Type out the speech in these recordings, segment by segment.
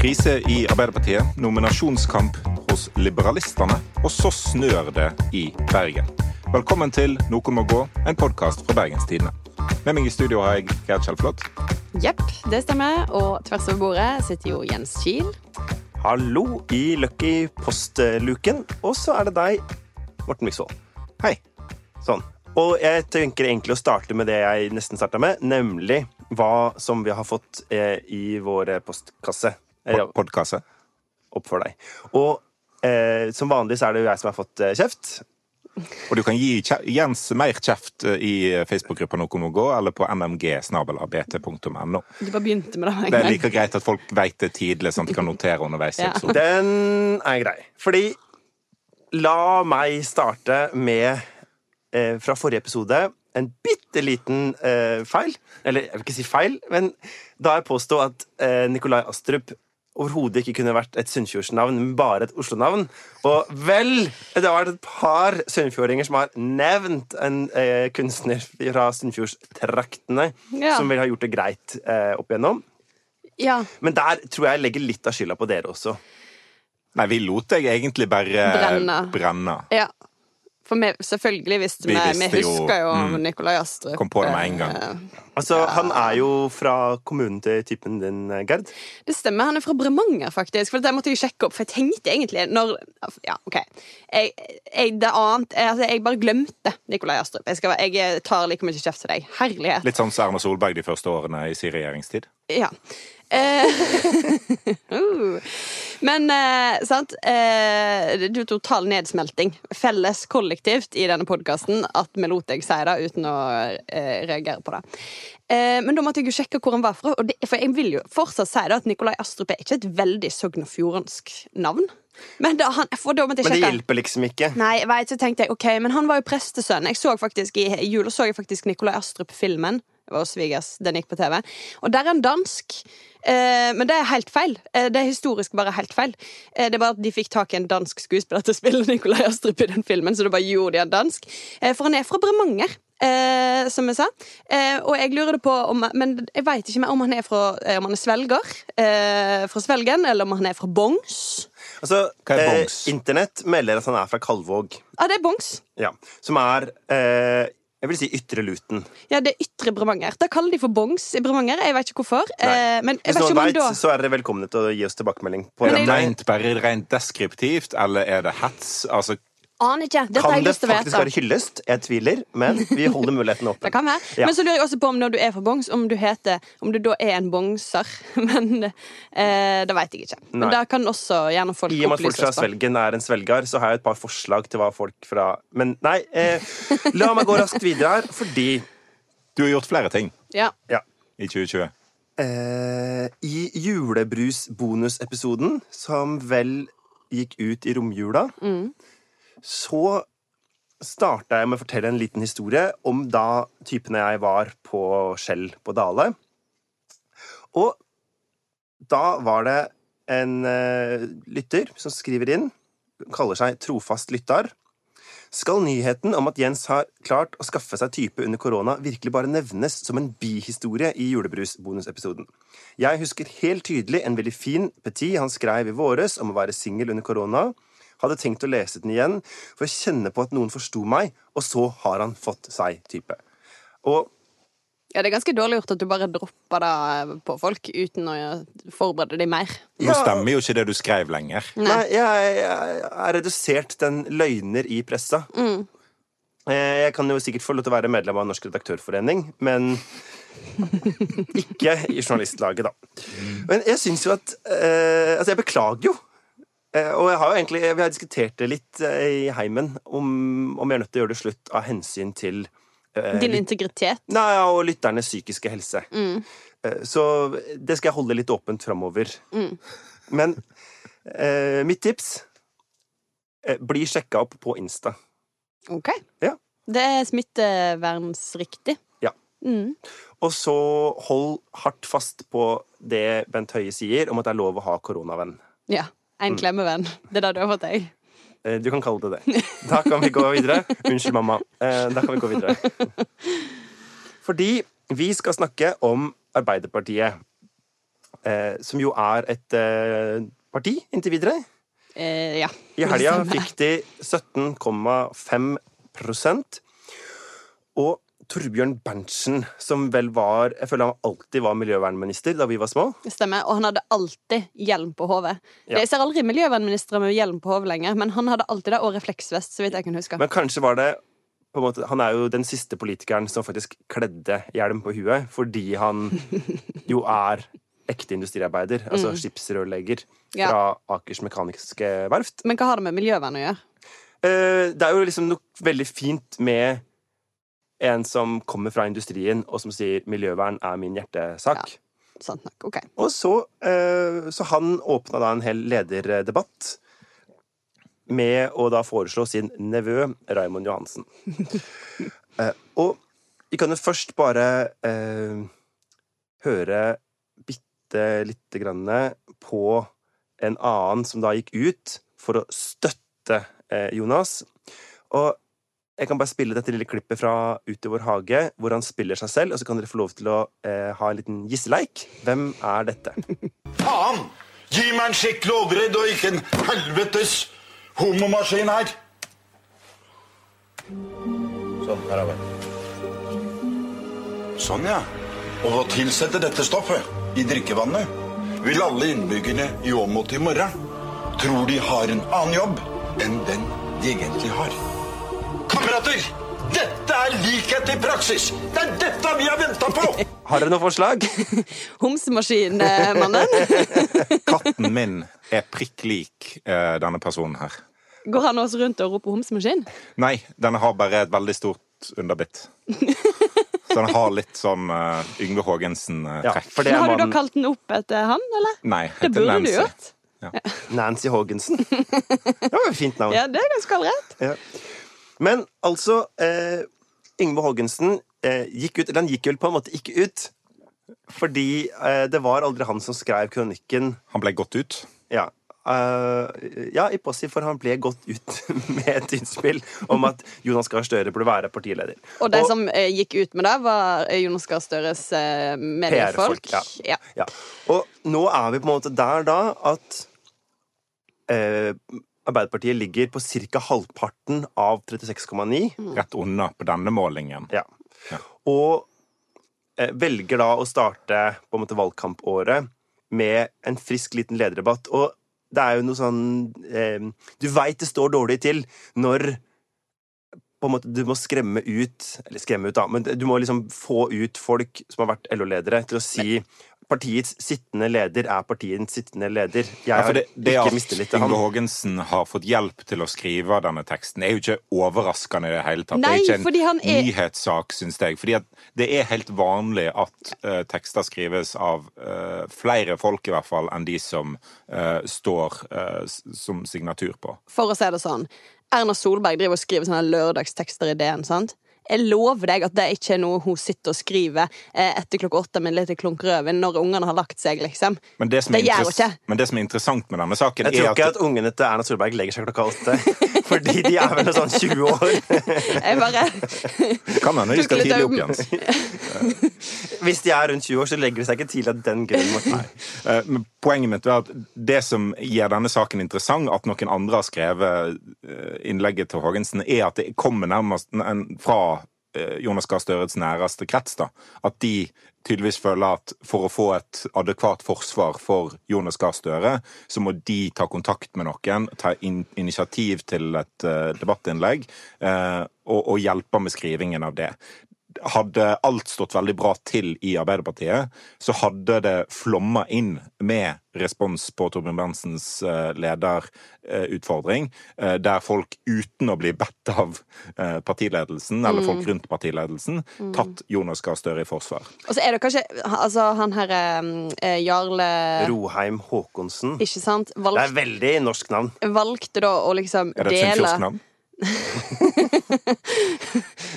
Krise i Arbeiderpartiet, nominasjonskamp hos liberalistene, og så snør det i Bergen. Velkommen til Noen må gå, en podkast fra Bergens Tidende. Med meg i studio har jeg Gerd Kjellflot. Jepp, det stemmer. Og tvers over bordet sitter jo Jens Kiel. Hallo i Lucky postluken. Og så er det deg, Morten Myksvold. Hei. Sånn. Og jeg tenker egentlig å starte med det jeg nesten starta med, nemlig hva som vi har fått eh, i vår postkasse. Podkasse. opp for deg. Og eh, som vanlig så er det jo jeg som har fått eh, kjeft. Og du kan gi Jens mer kjeft eh, i Facebook-gruppa Noe må gå, eller på mmg.bt.no. Du bare begynte med det. Egentlig. Det er like greit at folk vet det tidlig, sånn at de kan notere underveis. Ja. Den er grei. Fordi La meg starte med eh, fra forrige episode en bitte liten eh, feil. Eller jeg vil ikke si feil, men da jeg påsto at eh, Nikolai Astrup overhodet ikke kunne vært et sunnfjordsnavn, men bare et Oslo-navn. Og vel, det har vært et par sunnfjordinger som har nevnt en eh, kunstner fra sunnfjordstraktene Ja. som vil ha gjort det greit eh, opp igjennom. Ja, Men der tror jeg jeg legger litt av skylda på dere også. Nei, vi lot deg egentlig bare Brenne. brenne. ja. For vi, selvfølgelig visste vi Vi Vi, husker jo mm. Nikolai Astrup. Kom på det med en gang. Eh, Altså, Han er jo fra kommunen til typen din, Gerd. Det stemmer. Han er fra Bremanger, faktisk. For det måtte jeg sjekke opp, for jeg tenkte egentlig når Ja, OK. Jeg, jeg, det annet, jeg, altså, jeg bare glemte Nikolai Astrup. Jeg, skal, jeg tar like mye kjeft til deg. Herlighet. Litt sånn som Erna Solberg de første årene i sin regjeringstid. Ja. Eh, uh. Men eh, sant eh, Det er jo total nedsmelting. Felles kollektivt i denne podkasten at vi lot deg si det uten å reagere på det. Eh, men da måtte jeg jo sjekke hvor han var fra. Det, for jeg vil jo fortsatt si det at Nikolai Astrup er ikke et veldig Sogn og Fjordansk navn. Men da, han, Men det hjelper liksom ikke. Nei, jeg vet, så tenkte jeg, ok, men han var jo prestesønn. Jeg så faktisk I i jula så jeg faktisk Nikolai Astrup-filmen. Det var hos svigers, Den gikk på TV. Og der er han dansk. Eh, men det er helt feil. Eh, det er historisk bare helt feil. Eh, det er bare at De fikk tak i en dansk skuespiller til å spille Nikolai Astrup i den filmen, så da bare gjorde de han dansk. Eh, for han er fra Bremanger. Eh, som jeg sa. Eh, og jeg lurer det på om Men jeg veit ikke mer om han er fra Om han er svelger eh, fra Svelgen, eller om han er fra Bongs. Altså, Hva er eh. Internett melder at han er fra Kalvåg. Ja, det er Bongs. Ja. Som er eh, jeg vil si Ytre Luten. Ja, det er Ytre Bremanger. Da kaller de for Bongs i Bremanger. Jeg vet ikke hvorfor. Eh, men jeg Hvis noen veit, da så er dere velkomne til å gi oss tilbakemelding. på det. Rent, bare rent deskriptivt, eller er det hets? Altså, Aner ikke. Dette har Kan jeg det lyst til å faktisk være hyllest? Jeg tviler, men vi holder muligheten Det kan være. Ja. Men så lurer jeg også på om når du er fra Bongs, om du heter Om du da er en bongser. Men eh, det veit jeg ikke. Men Nei. da kan også gjerne folk I og med at folk fra Svelgen er en svelgar, så har jeg et par forslag til hva folk fra Men nei, eh, la meg gå raskt videre her, fordi du har gjort flere ting Ja. Ja. i 2020. Eh, I julebrus-bonusepisoden, som vel gikk ut i romjula, så starta jeg med å fortelle en liten historie om da typene jeg var på Skjell på Dale. Og da var det en eh, lytter som skriver inn, kaller seg trofast lytter. Skal nyheten om at Jens har klart å skaffe seg type under korona, virkelig bare nevnes som en bihistorie i julebrus-bonusepisoden? Jeg husker helt tydelig en veldig fin petit han skrev i våres om å være singel under korona. Hadde tenkt å lese den igjen for å kjenne på at noen forsto meg, og så har han fått seg type. Og ja, det er ganske dårlig gjort at du bare dropper det på folk uten å forberede dem mer. Nå stemmer jo ikke det du skrev lenger. Nei, jeg, jeg er redusert den løgner i pressa. Mm. Eh, Jeg kan jo sikkert få lov til å være medlem av Norsk redaktørforening, men ikke i journalistlaget, da. Men jeg syns jo at eh, Altså, jeg beklager jo. Eh, og jeg har jo egentlig, vi har diskutert det litt eh, i heimen, om, om jeg er nødt til å gjøre det slutt av hensyn til eh, Din integritet. Nei, ja, og lytternes psykiske helse. Eh, Så det skal jeg holde litt åpent framover. Men eh, mitt tips eh, Bli sjekka opp på Insta. Ok. Ja. Det er smittevernsriktig. Ja. Mm. Og så hold hardt fast på det Bent Høie sier om at det er lov å ha koronavenn. Ja. En klemmevenn. Det er det du har fått deg. Eh, Du kan kalle det det. Da kan vi gå videre. Unnskyld, mamma. Eh, Da kan vi gå videre. Fordi vi skal snakke om Arbeiderpartiet. eh, som jo er et parti inntil videre. Eh, ja. I helga fikk de 17,5% Og Torbjørn Berntsen, som vel var Jeg føler han alltid var miljøvernminister da vi var små. Stemmer. Og han hadde alltid hjelm på hodet. Ja. Jeg ser aldri miljøvernministre med hjelm på hodet lenger, men han hadde alltid det, og refleksvest, så vidt jeg kan huske. Men kanskje var det måte, Han er jo den siste politikeren som faktisk kledde hjelm på huet, fordi han jo er ekte industriarbeider, altså skipsrørlegger Mm. Ja. fra Akers Mekaniske Verft. Men hva har det med miljøvern å gjøre? Eh, Det er jo liksom noe veldig fint med en som kommer fra industrien, og som sier 'miljøvern er min hjertesak'. Sant nok. Ok. Og så, eh, så han åpna da en hel lederdebatt med å da foreslå sin nevø Raymond Johansen. Eh, og vi kan jo først bare eh, høre bitte lite grann på en annen som da gikk ut for å støtte eh, Jonas. Og jeg kan bare spille dette lille klippet fra Ut i vår hage, hvor han spiller seg selv, og så kan dere få lov til å eh, ha en liten gisseleik. Hvem er dette? Faen! Gi meg en skikkelig overredd og ikke en helvetes homomaskin her. Sånn, her er vi. Sånn, ja. Og å tilsette dette stoffet i drikkevannet vil alle innbyggerne i Åmot i morgen tror de har en annen jobb enn den de egentlig har. Kamerater! Dette er likhet i praksis! Det er dette vi har venta på! Har dere noe forslag? Homsemaskinmannen. Katten min er prikk lik eh, denne personen her. Går han også rundt og roper homsemaskin? Nei, den har bare et veldig stort underbitt. Så den har litt sånn uh, Yngve Ja, Haagensen-trekk. det Men har du da kalt den opp etter han, eller? Nei, Det heter burde Nancy. du gjort. Nancy Haagensen. Det var et fint navn. Ja, det er ganske allerede. Ja. Men altså eh, Yngve Haagensen eh, gikk ut Eller han gikk vel på en måte ikke ut. Fordi eh, det var aldri han som skrev kronikken. Han ble gått ut. Ja, Uh, ja i passiv, for han ble gått ut med et innspill om at Jonas Gahr Støre burde være partileder. Og de som eh, gikk ut med det, var eh, Jonas Gahr Støres eh, mediefolk. PR-folk, ja. Ja. Og nå er vi på en måte der da at eh, Arbeiderpartiet ligger på ca. halvparten av 36,9. Rett unna på denne målingen. Ja. Ja. Og eh, velger da å starte på en måte valgkampåret med en frisk liten lederdebatt. Og det er jo noe sånn eh, Du veit det står dårlig til når på en måte du må skremme ut Eller skremme ut, da, men du må liksom få ut folk som har vært LO-ledere, til å si Partiets sittende leder er partiets sittende leder. Jeg Ja, har det, det ikke at mistillit til Yngve Inge Haagensen har fått hjelp til å skrive denne teksten, er jo ikke overraskende i det hele tatt. Nei, det er ikke en er- nyhetssak, syns jeg. Fordi at det er helt vanlig at uh, tekster skrives av uh, flere folk, i hvert fall, enn de som uh, står som signatur på. For å si det sånn. Erna Solberg driver og skriver sånne lørdagstekster i DN. sant? Jeg lover deg at det ikke er noe hun sitter og skriver eh, etter klokka åtte med litt klunk rødvin når ungene har lagt seg, liksom. Men det, som Det er gjør hun ikke. men det som er interessant med denne saken, Jeg tror er ikke at at ungene til Erna Solberg legger seg klokka åtte. Fordi de er vel sånn 20 år. Jeg bare kan hende de skal tidlig opp igjen. Hvis de er rundt 20 år, så legger de seg ikke tidlig av den grunn. Eh, Men poenget mitt er at det som gjør denne saken interessant, at noen andre har skrevet eh, innlegget til Hågensen, er at det kommer nærmest en- fra Jonas Gahr Støres næreste krets. da. At de tydeligvis føler at for å få et adekvat forsvar for Jonas Gahr Støre, så må de ta kontakt med noen, ta in initiativ til et uh, debattinnlegg, uh, og, og hjelpe med skrivingen av det hadde alt stått veldig bra til i Arbeiderpartiet, så hadde det flomma inn med respons på Torbjørn Berntsens eh, lederutfordring, eh, der folk uten å bli bedt av eh, partiledelsen, eller folk rundt partiledelsen, tatt Jonas Gahr Støre i forsvar. Og så er det kanskje altså, han herre eh, Jarle Roheim Haakonsen. Ikke sant? Det er veldig norsk navn. valgte da å liksom Er det et dele sunnfjordsk navn?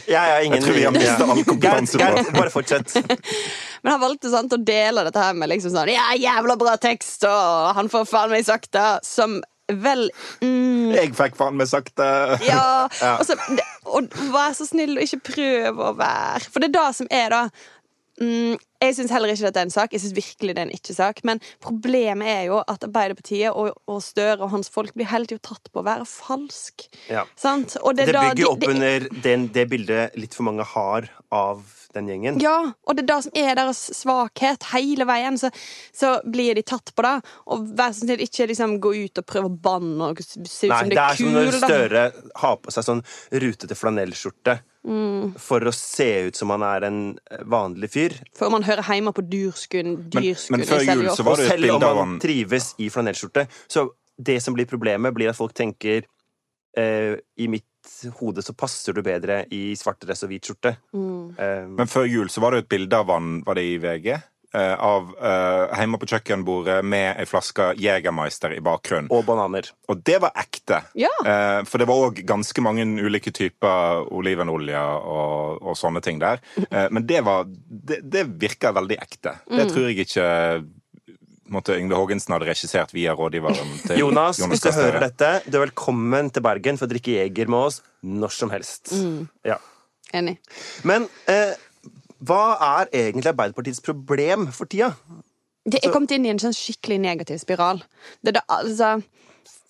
Jeg, har ingen Jeg tror vi har mistet all kompetanse på- det. bare fortsett. Men han valgte sant, å dele dette her med liksom sånn Ja, jævla bra tekst, og han får faen meg sagt det, som vel mm, Jeg fikk faen meg sagt det! Ja. Ja. Og, så, det- og vær så snill og ikke prøv å være For det er det som er, da. Mm, jeg syns heller ikke dette er en sak. Jeg synes virkelig det er en ikke-sak. Men problemet er jo at Arbeiderpartiet og, og Støre og hans folk blir hele tida tatt på å være falsk. Ja. det, Det bygger da de- opp det- under den, det bildet litt for mange har av den gjengen. Ja, og det er det som er deres svakhet. Hele veien så, så blir de tatt på det. Og vær så snill, ikke liksom gå ut og prøve å banne og se ut som det det er er som når kul. Støre har på seg sånn rutete flanellskjorte Mm. for å se ut som han er en vanlig fyr. For man hører hjemme på dyrskudd. Men- dyrskudd men før jul så var det et selv om bilde av han han trives i flanellskjorte, så det som blir problemet, blir at folk tenker eh, I mitt hode så passer du bedre i svart dress og hvit skjorte. Mm. Um, Men før jul så var det et bilde av han, var det i VG? Uh, av uh, hjemme på kjøkkenbordet med ei flaske Jegermeister i bakgrunnen. og bananer. Og det var ekte. Ja. Uh, for det var òg ganske mange ulike typer olivenolje og, og sånne ting der. Uh, men det var Det, det virka veldig ekte. Det tror jeg ikke måtte Yngve Haagensen hadde regissert via rådgiveren til Jonas, hvis du hører dette, du er velkommen til Bergen for å drikke Jeger med oss når som helst. Ja. Enig. Men eh, hva er egentlig Arbeiderpartiets problem for tida? Det er kommet inn i en sånn skikkelig negativ spiral. Det er altså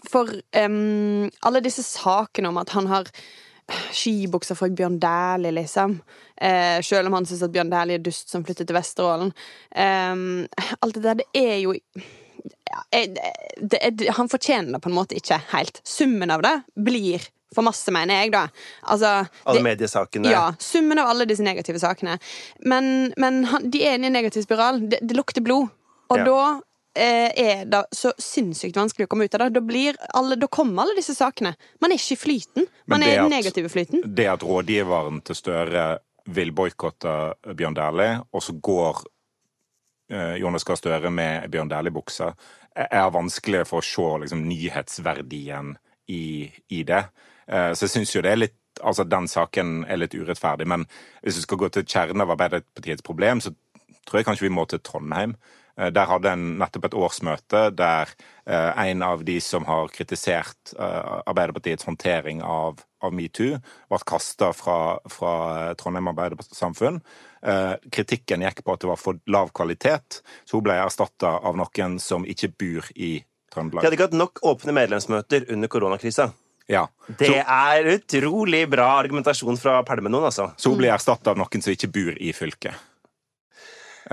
For um, alle disse sakene om at han har skibukser fra Bjørn Dæhlie, liksom. Eh, selv om han syns at Bjørn Dæhlie er dust som flyttet til Vesterålen. Eh, alt det der, det er jo ja, det er, Han fortjener det på en måte ikke helt. Summen av det blir for masse, mener jeg, da. Altså, Alle det- mediesakene. ja, summen av alle disse negative sakene. Men, men han, de er inne i en negativ spiral. Det, det lukter blod. Og Ja. da er det så sinnssykt vanskelig å komme ut av det. Da, blir alle, da kommer alle disse sakene. Man er ikke i flyten. Man er i den negative flyten. Det at rådgiveren til Støre vil boikotte Bjørn Dæhlie, og så går eh, Jonas Gahr Støre med Bjørn Dæhlie-bukse, er vanskelig for å se liksom, nyhetsverdien i, i det. Eh, så jeg syns jo det er litt Altså, den saken er litt urettferdig, men hvis vi skal gå til kjernen av Arbeiderpartiets problem, så tror jeg kanskje vi må til Trondheim. Eh, Der hadde en nettopp et årsmøte der eh, en av de som har kritisert eh, Arbeiderpartiets håndtering av, av metoo, ble kasta fra, fra Trondheim Arbeidersamfunn. Kritikken gikk på at det var for lav kvalitet, så hun ble erstatta av noen som ikke bor i De hadde ikke hatt nok åpne medlemsmøter under koronakrisa. Ja. Det er utrolig bra argumentasjon fra Pelmenoen, altså. Så hun blir erstatta av noen som ikke bor i fylket.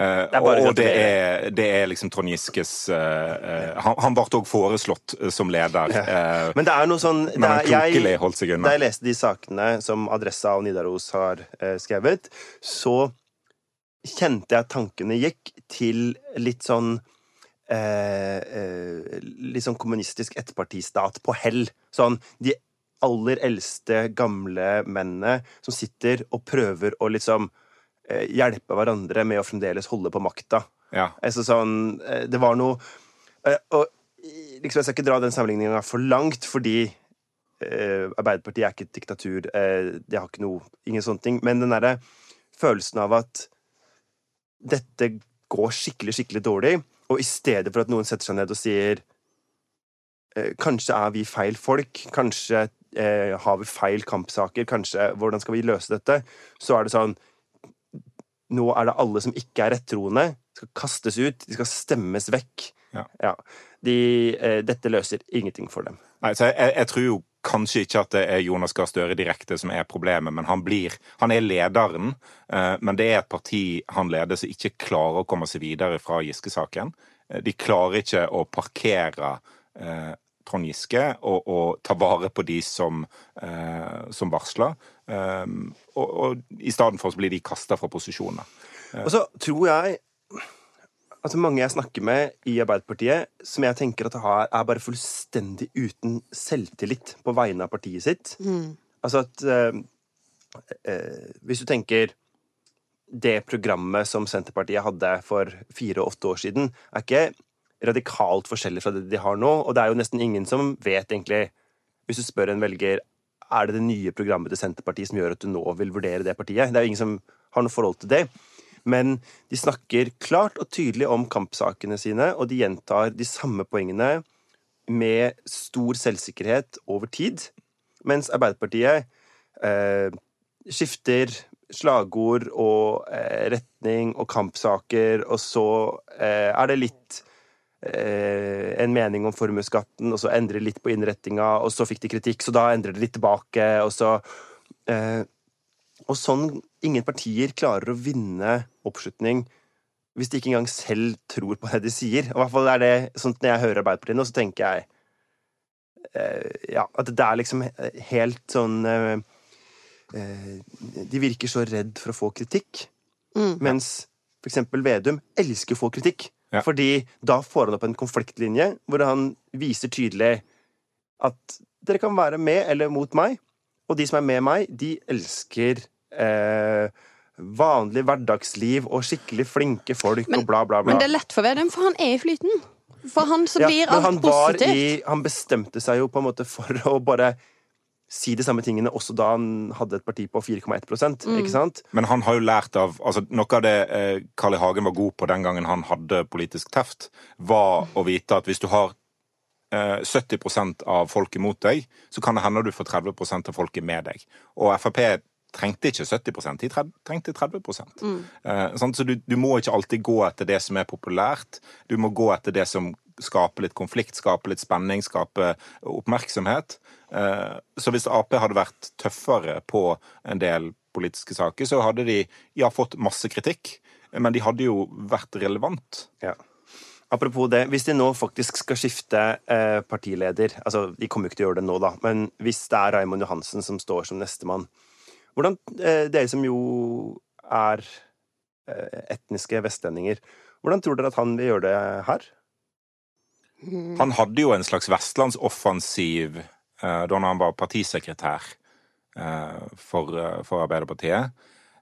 Eh, er og det er, det er liksom Trond Giskes eh, eh, Han, han ble òg foreslått som leder. eh, Men det er noe sånn det men han er, klokelig jeg, holdt seg Da jeg leste de sakene som Adressa og Nidaros har eh, skrevet, så kjente jeg at tankene gikk til litt sånn eh, eh, Litt sånn kommunistisk ettpartistat på hell. Sånn de aller eldste, gamle mennene som sitter og prøver å liksom eh, hjelpe hverandre med å fremdeles holde på makta. Ja. Altså sånn eh, Det var noe eh, Og eh, liksom, jeg skal ikke dra den sammenligninga for langt, fordi eh, Arbeiderpartiet er ikke et diktatur. Eh, det har ikke noe Ingen sånne ting. Men den derre følelsen av at dette går skikkelig, skikkelig dårlig, og i stedet for at noen setter seg ned og sier eh, Kanskje er vi feil folk. Kanskje eh, har vi feil kampsaker. Kanskje Hvordan skal vi løse dette? Så er det sånn Nå er det alle som ikke er rettroende, skal kastes ut. De skal stemmes vekk. Ja. De, eh, dette løser ingenting for dem. Nei, så jeg, jeg tror jo kanskje ikke at det er Jonas Gahr Støre direkte som er problemet, men han blir Han er lederen, eh, men det er et parti han leder som ikke klarer å komme seg videre fra Giske-saken. Eh, De klarer ikke å parkere eh, Trond Giske og, og ta vare på de som, eh, som varsler. Um, og, og i stedet for så blir de kasta fra posisjoner. Og så tror jeg at mange jeg snakker med i Arbeiderpartiet, som jeg tenker at har, er bare fullstendig uten selvtillit på vegne av partiet sitt. Altså at eh, eh, Hvis du tenker det programmet som Senterpartiet hadde for fire-åtte år siden, er ikke radikalt forskjellig fra det de har nå. Og det er jo nesten ingen som vet egentlig Hvis du spør en velger er det det nye programmet til Senterpartiet som gjør at du nå vil vurdere det partiet. Det er jo ingen som har noe forhold til det. Men de snakker klart og tydelig om kampsakene sine, og de gjentar de samme poengene med stor selvsikkerhet over tid. Mens Arbeiderpartiet eh, skifter slagord og eh, retning og kampsaker, og så eh, er det litt en mening om formuesskatten, og så endre litt på innrettinga, og så fikk de kritikk, så da endrer de litt tilbake, og så eh, Og sånn ingen partier klarer å vinne oppslutning hvis de ikke engang selv tror på det de sier. Og i hvert fall er det sånn Når jeg hører Arbeiderpartiet nå, så tenker jeg eh, ja, at det er liksom helt sånn eh, eh, De virker så redd for å få kritikk. Mens for eksempel Vedum elsker å få kritikk. Ja. Fordi da får han opp en konfliktlinje hvor han viser tydelig at dere kan være med eller mot meg, og de som er med meg, de elsker eh, vanlig hverdagsliv og skikkelig flinke folk Men- og bla, bla, bla. Men det er lett for Vedum, for han er i flyten. For han så blir ja, alt han positivt. I, han bestemte seg jo på en måte for å bare si de samme tingene også da han hadde et parti på 4,1 Mm. ikke sant? Men han har jo lært av altså Noe av det eh, Carl I. Hagen var god på den gangen han hadde politisk teft, var å vite at hvis du har eh, 70% av folket mot deg, så kan det hende du får 30% av folket med deg. Og Frp trengte ikke 70 de trengte 30 eh, sant? Så du, du må ikke alltid gå etter det som er populært. Du må gå etter det som skaper litt konflikt, skaper litt spenning, skaper oppmerksomhet. Eh, Så hvis Ap hadde vært tøffere på en del politiske saker, så hadde de ja, fått masse kritikk, men de hadde jo vært relevant. Ja. Apropos det, hvis de nå faktisk skal skifte eh, partileder Altså, de kommer jo ikke til å gjøre det nå, da, men hvis det er Raymond Johansen som står som nestemann Hvordan eh, Dere som jo er eh, etniske vestlendinger, hvordan tror dere at han vil gjøre det her? Han hadde jo en slags vestlandsoffensiv da han var partisekretær eh, for, eh, for Arbeiderpartiet.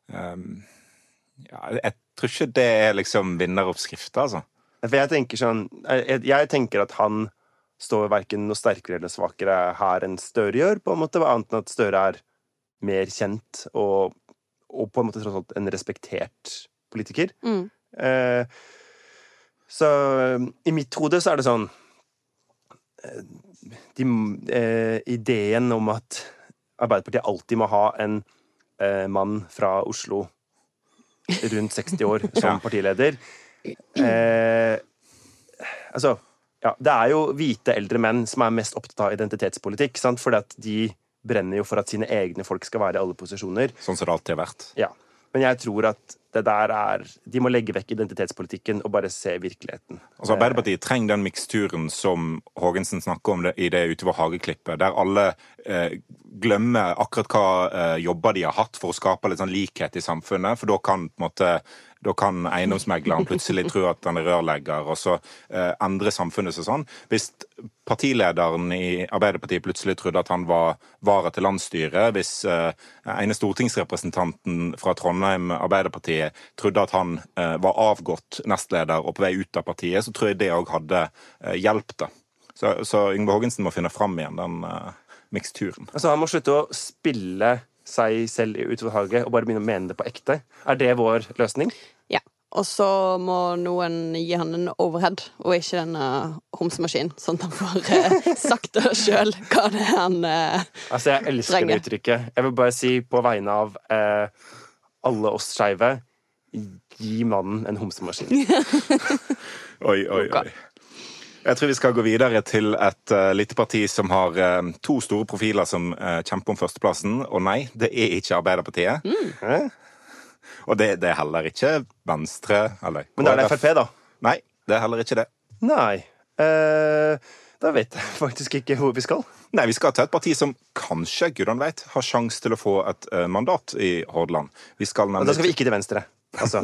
Ja, jeg tror ikke det er liksom vinneroppskrifta, altså. For jeg tenker sånn Jeg, jeg tenker at han står verken noe sterkere eller svakere her enn Støre gjør, på en måte, annet enn at Støre er mer kjent og, og på en måte tross alt en respektert politiker. Mm. Eh, så eh, i mitt hode så er det sånn eh, de, eh, Ideen om at Arbeiderpartiet alltid må ha en eh, mann fra Oslo rundt 60 år som Ja. partileder eh, Altså, ja, det er jo hvite eldre menn som er mest opptatt av identitetspolitikk, sant? fordi at de brenner jo for at sine egne folk skal være i alle posisjoner. Sånn som det alltid har vært. Ja. Men jeg tror at det der er De må legge vekk identitetspolitikken og bare se virkeligheten. Altså Arbeiderpartiet trenger den miksturen som Haagensen snakker om det, i det utover hageklippet, der alle eh, glemmer akkurat hva eh, jobber de har hatt for å skape litt sånn likhet i samfunnet. For da kan på en måte da kan eiendomsmegleren plutselig tro at han er rørlegger, og så eh, endre samfunnet seg sånn. Hvis partilederen i Arbeiderpartiet plutselig trodde at han var vara til landsstyret, hvis eh, ene stortingsrepresentanten fra Trondheim Arbeiderpartiet trodde at han eh, var avgått nestleder og på vei ut av partiet, så tror jeg det òg hadde eh, hjulpet. Så, så Yngve Haagensen må finne fram igjen den eh, miksturen. Altså, han må slutte å spille seg selv i haget og bare begynne å mene det på ekte. Er det vår løsning? Ja. Og så må noen gi han en overhead, og ikke en uh, homsemaskin, sånn at han får uh, sagt det sjøl hva det er han eh, Altså, jeg elsker Trenger. det uttrykket. Jeg vil bare si på vegne av eh, alle oss skeive Gi mannen en homsemaskin. Oi, oi, oi. Jeg tror vi skal gå videre til et uh, lite parti som har uh, to store profiler som uh, kjemper om førsteplassen. Og nei, det er ikke Arbeiderpartiet. Hæ? Og det, det er heller ikke Venstre eller Men da er det. Frp, da. Nei, det er heller ikke det. Nei. Eh, da vet jeg faktisk ikke hvor vi skal. Nei, vi skal til et parti som kanskje, gudene vet, har sjanse til å få et mandat i Hordaland. Vi skal, Og nemlig da skal vi ikke til venstre. Altså,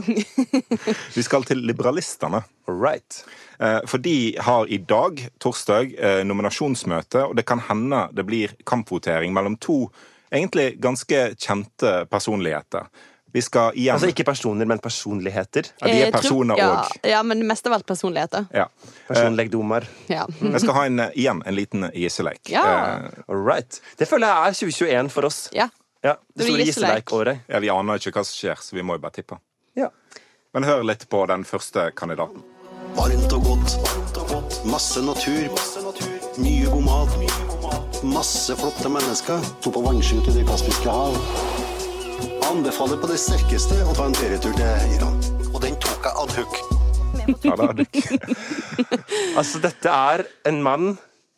vi skal til Liberalistene. right. Eh, For de har i dag, torsdag, eh, nominasjonsmøte, og det kan hende det blir kampvotering mellom to egentlig ganske kjente personligheter. Vi skal igjen Altså ikke personer, men personligheter. Ja, de er personer ja, òg. ja, men mest av alt personligheter. Ja. Personlegdommer. Ja. Jeg skal ha en, eh, igjen en liten gisseleik. Ja. Eh, All right. Det føler jeg er 2021 for oss. ja. Ja, Det Det store gisseleik-året. ja, Vi aner ikke hva som skjer, så vi må jo bare tippe. Men hør litt på den første kandidaten. Varmt og godt. Masse natur. Mye god mat. Masse flotte mennesker. To på vannski til Det kaspiske hav. Anbefaler på det sterkeste å ta en ferietur til Iran. Og den tok jeg ad hoc. Ja. Altså, dette er en mann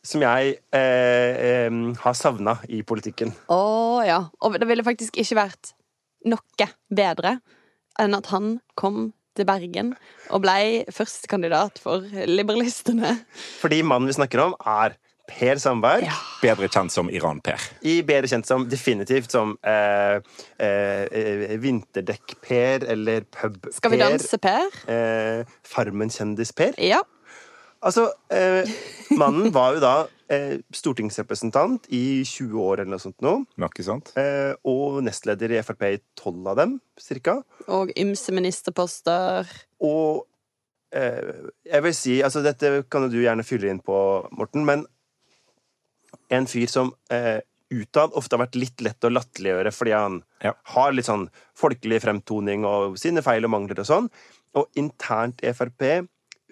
som jeg eh, eh, har savna i politikken. Å ja. Og det ville faktisk ikke vært noe bedre enn at han kom til Bergen og blei førstekandidat for Liberalistene. Fordi mannen vi snakker om, er Per Sandberg. Bedre kjent som Iran-Per. I bedre kjent som definitivt som eh, eh, eh, Vinterdekk-Per eller Pub-Per. Skal vi danse, Per? Eh, Farmen-kjendis-Per. Ja. Altså, eh, mannen var jo da eh, stortingsrepresentant i 20 år eller noe sånt nå. Eh, og nestleder i Frp i 12 av dem, cirka. Og ymse ministerposter. Og eh, jeg vil si Altså, dette kan jo du gjerne fylle inn på, Morten, men en fyr som eh, utad ofte har vært litt lett å latterliggjøre fordi han Ja. har litt sånn folkelig fremtoning og sine feil og mangler og sånn. Og internt i Frp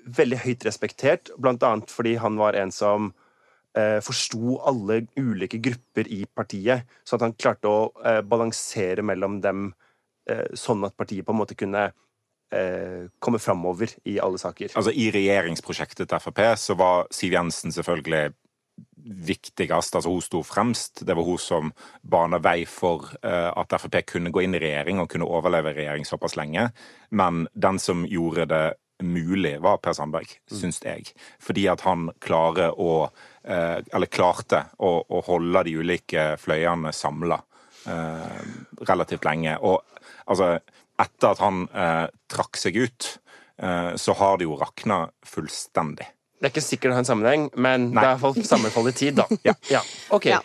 veldig høyt respektert, blant annet fordi han var en som eh, forsto alle ulike grupper i partiet, så at han klarte å eh, balansere mellom dem eh, sånn at partiet på en måte kunne eh, komme framover i alle saker. Altså, I regjeringsprosjektet til Frp så var Siv Jensen selvfølgelig viktigst. Altså, hun sto fremst. Det var hun som bana vei for eh, at Frp kunne gå inn i regjering og kunne overleve regjering såpass lenge. Men den som gjorde det mulig, var Per Sandberg, syns jeg. Fordi at han klarer å eh, Eller klarte å, å holde de ulike fløyene samla eh, relativt lenge. Og altså, etter at han eh, trakk seg ut, eh, så har det jo rakna fullstendig. Det er ikke sikkert det har en sammenheng, men Nei. det er i hvert fall sammenfall i tid, da. Ja. Ok. Ja.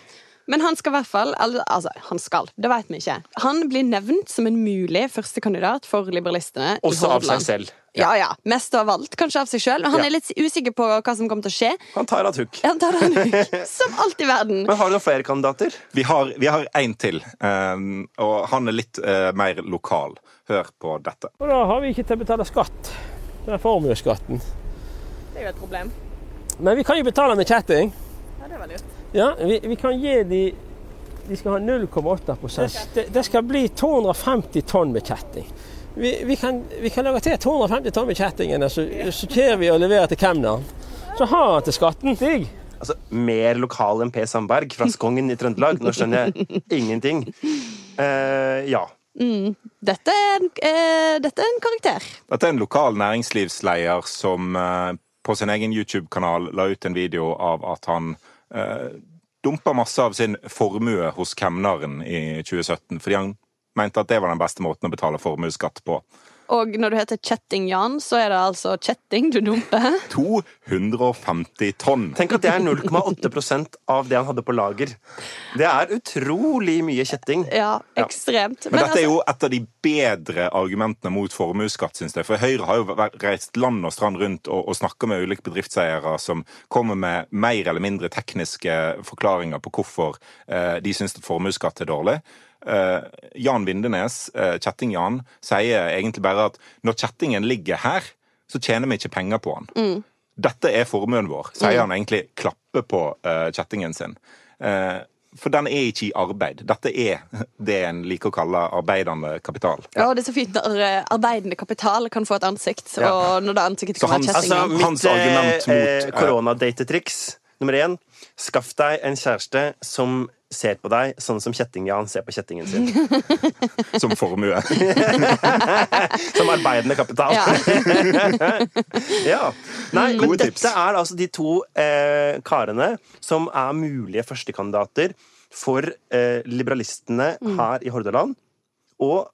Men han skal i hvert fall Altså, han skal, det vet vi ikke. Han blir nevnt som en mulig førstekandidat for Liberalistene. i Også av seg selv. Ja, ja. Mest av alt kanskje av seg sjøl. Men han Ja. er litt usikker på hva som kommer til å skje. Han tar ad hoc. Han tar som alt i verden. Men har du noen flere kandidater? Vi har, vi har en til, Um, og han er litt uh, mer lokal. Hør på dette. Og da har vi ikke til å betale skatt. Det er formuesskatten. Det er jo et problem. Men vi kan jo betale med kjetting. Ja, det var lurt. Ja, vi, vi kan gi de De skal ha 0,8 det, det skal bli 250 tonn med kjetting. Vi, vi, kan, vi kan lage til 250 tonn med kjettingene, så sorterer vi og leverer til kemneren. Så har han til skatten. Digg. Altså, Mer lokal enn P. Sandberg fra Skongen i Trøndelag. Nå skjønner jeg ingenting. Uh, ja. Dette er, en, eh, dette er en karakter. Dette er en lokal næringslivsleder som uh, på sin egen YouTube-kanal la ut en video av at han eh, dumpa masse av sin formue hos kemneren i 2017, fordi han mente at det var den beste måten å betale formuesskatt på. Og når du heter Kjetting-Jan, så er det altså kjetting du dumper. 250 tonn! Tenk at det er 0,8% av det han hadde på lager. Det er utrolig mye kjetting. Ja, ekstremt. Men dette er altså, jo et av de bedre argumentene mot formuesskatt, syns jeg. For Høyre har jo reist land og strand rundt og, og snakka med ulike bedriftseiere som kommer med mer eller mindre tekniske forklaringer på hvorfor eh, de syns at formuesskatt er dårlig. Eh, Jan Vindenes, eh, Kjetting-Jan, sier egentlig bare at når kjettingen ligger her, så tjener vi ikke penger på den. Dette er formuen vår, sier han egentlig klapper på eh, kjettingen sin. Eh, for den er ikke i arbeid. Dette er det en liker å kalle arbeidende kapital. ja, det er så fint når arbeidende kapital kan få et ansikt, Ja. og når det ansiktet Så kan være Altså, mitt Hans argument mot, eh, koronadatetriks nummer én Skaff deg en kjæreste som ser på deg sånn som Kjetting-Jan ser på kjettingen sin. som formue. Som arbeidende kapital. Ja. Ja. Nei, men Gode tips. dette er altså de to eh, karene som er mulige førstekandidater for eh, liberalistene her i Hordaland. Og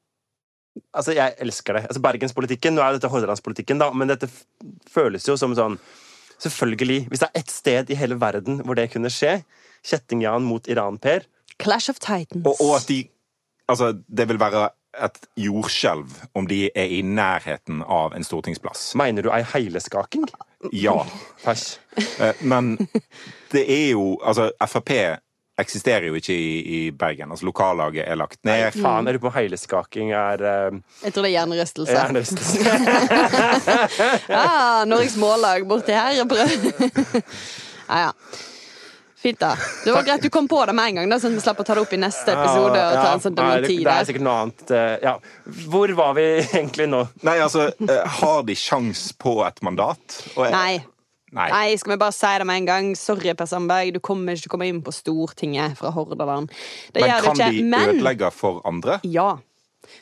altså, jeg elsker det. Altså, Bergenspolitikken, nå er dette hordalandspolitikken, da, men dette f- føles jo som sånn Selvfølgelig. Hvis det er ett sted i hele verden hvor det kunne skje, Kjetting-Jan mot Iran-Per Clash of Titans. Og, og at de Altså, det vil være et jordskjelv om de er i nærheten av en stortingsplass. Mener du ei heileskaking? Ja. Æsj. Eh, Men det er jo Altså, Frp eksisterer jo ikke i, i Bergen. Altså, lokallaget er lagt ned. Nei, Faen, er du på heileskaking er uh, Jeg tror det er hjernerystelse. hjernerystelse. Ja, Norges Mållag borti her. jeg ah, Ja, ja. Fint, da. Det var greit du kom på det med en gang, da, sånn at vi slapp å ta det opp i neste episode. og ta en sånn nei, det, det er sikkert noe annet. eh, Ja. Hvor var vi egentlig nå? Nei, altså, eh, har de sjans på et mandat? Og jeg- Nei. Nei. Nei, skal vi bare si det med en gang? Sorry, Per Sandberg, du kommer ikke til å komme inn på Stortinget fra Hordaland. Det Men gjør du kan ikke. de Men ødelegge for andre? ja.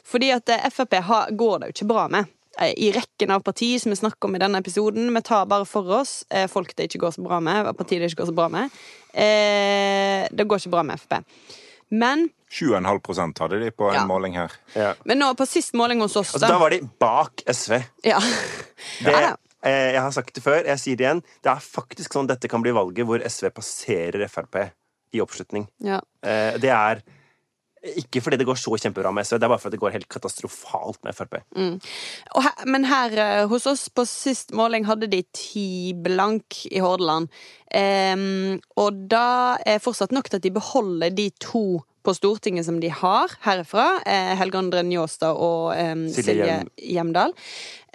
Fordi at eh, Frp går det jo ikke bra med. Eh, I rekken av partier som vi snakker om i denne episoden. Vi tar bare for oss eh, folk det ikke går så bra med, partier det ikke går så bra med. Eh, det går ikke bra med Frp. Men, 7,5% hadde de på en Ja. måling her. Ja. men nå på sist måling hos oss, Altså, da var de bak SV. ja. Det, eh, jeg har sagt det før, jeg sier det igjen. Det er faktisk sånn dette kan bli valget hvor SV passerer Frp i oppslutning. ja. Eh, det er ikke fordi det går så kjempebra med SV, det er bare fordi det går helt katastrofalt med Frp. Og her, men her eh, hos oss på sist måling hadde de ti blank i Hordaland. Um, og da er fortsatt nok til at de beholder de to på Stortinget som de har herfra. Eh, Helge André Njåstad og um, Silje Silje Hjem- Hjemdal.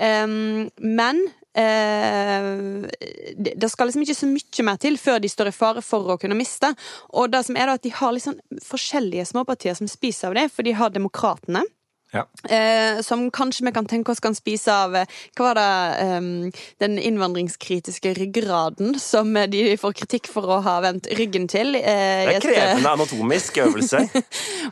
Um, men eh, det, skal liksom ikke så mye mer til før de står i fare for å kunne miste. Og det som er da at de har sånn forskjellige småpartier som spiser av det, for de har Demokratene. Ja. Eh, som kanskje vi kan tenke oss kan spise av eh, Hva var det um, Den innvandringskritiske ryggraden som eh, de får kritikk for å ha vendt ryggen til. Eh, Det er krevende anatomisk øvelse.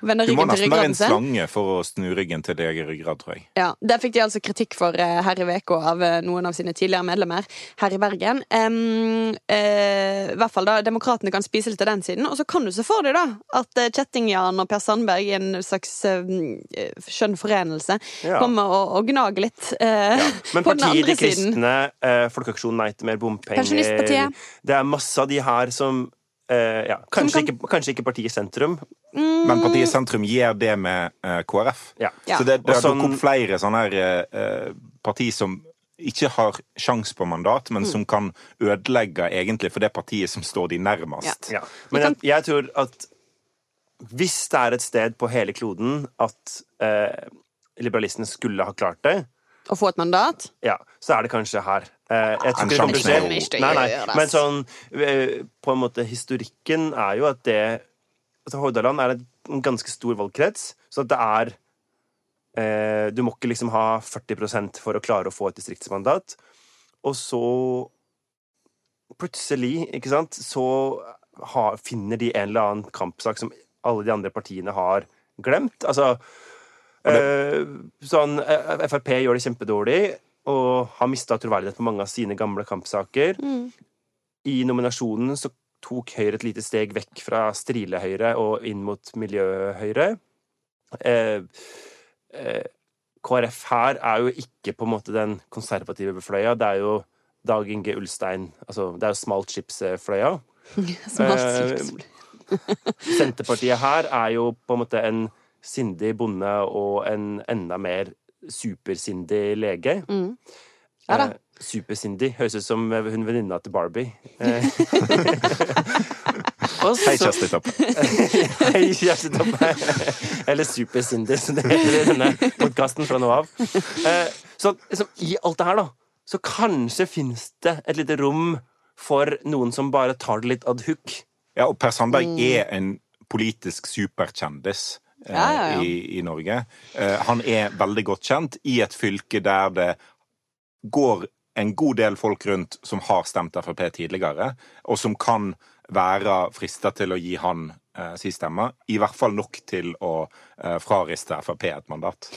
Du må nesten være en slange for å snu ryggen til deg i ryggrad, tror jeg. Ja, Der fikk de altså kritikk for eh, her i uka av eh, noen av sine tidligere medlemmer her i Bergen. Um, eh, I hvert fall da, Demokratene kan spise litt av den siden. Og så kan du se for deg da at Kjetting-Jan og Per Sandberg i en slags eh, skjønn forenelse Ja. kommer og, og gnager litt eh, ja. på den partiet andre De siden. kristne, eh, Folkeaksjonen Nei til mer bompenger Det er masse av de her som Uh, ja, kanskje, kan- ikke, kanskje ikke partiet Sentrum. Men partiet Sentrum gjør det med uh, KrF. Ja. Ja. Så det, det har sånn- dukket opp flere sånne her, uh, parti som ikke har sjans på mandat, men som kan ødelegge egentlig for det partiet som står de nærmest. Ja. Men jeg, jeg tror at hvis det er et sted på hele kloden at eh, liberalistene skulle ha klart det, Å få et mandat. ja, så er det kanskje her. Eh, jeg tror En sjanse er Nei, nei. Men sånn eh, På en måte historikken er jo at det altså Hordaland er en ganske stor valgkrets, så at det er eh, Du må ikke liksom ha 40% for å klare å få et distriktsmandat. Og så plutselig, ikke sant, så har, finner de en eller annen kampsak som alle de andre partiene har glemt. Altså eh, sånn eh, Frp gjør det kjempedårlig og har mista troverdighet på mange av sine gamle kampsaker. I nominasjonen så tok Høyre et lite steg vekk fra strile-Høyre og inn mot miljø-Høyre. Eh, eh, KrF her er jo ikke på en måte den konservative fløya. Det er jo Dag Inge Ulstein altså Det er jo Smalt Chips-fløya. Smalt chips. Senterpartiet her er jo på en måte en sindig bonde og en enda mer supersindig lege. Mm. Ja da. Eh, supersindig. Høres ut som hun venninna til Barbie. Eh. Og Hei, Kjersti Toppe. Hei, Kjersti Toppe. Eller Super-Cindy, som det heter i denne podkasten fra nå av. Eh, Så liksom, i alt det her, da, så kanskje fins det et lite rom for noen som bare tar det litt ad hoc. Ja, og Per Sandberg er en politisk superkjendis eh, Ja, ja, ja. I, i Norge. Eh, han er veldig godt kjent i et fylke der det går en god del folk rundt som har stemt Frp tidligere, og som kan være frista til å gi han eh, si stemme. I hvert fall nok til å eh, frariste Frp et mandat.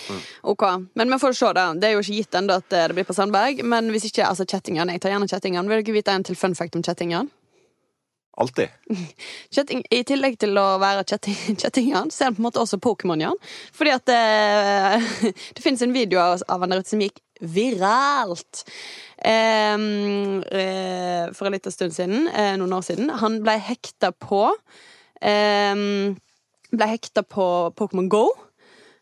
Ok, men vi får se da Det er jo ikke gitt ennå at det blir på Sandberg. Men hvis ikke, altså Kjettingan, jeg tar gjerne Kjettingan. Vil dere vite en til fun fact om Kjettingan? Alltid. Kjetting, I tillegg til å være kjetting, så er han på en måte også Pokémon-Jan. Fordi at det, det finnes en video av han der ute som gikk viralt. um, eh, for en liten stund siden, eh, noen år siden. Han ble hekta på um, Ble hekta på Pokémon Go.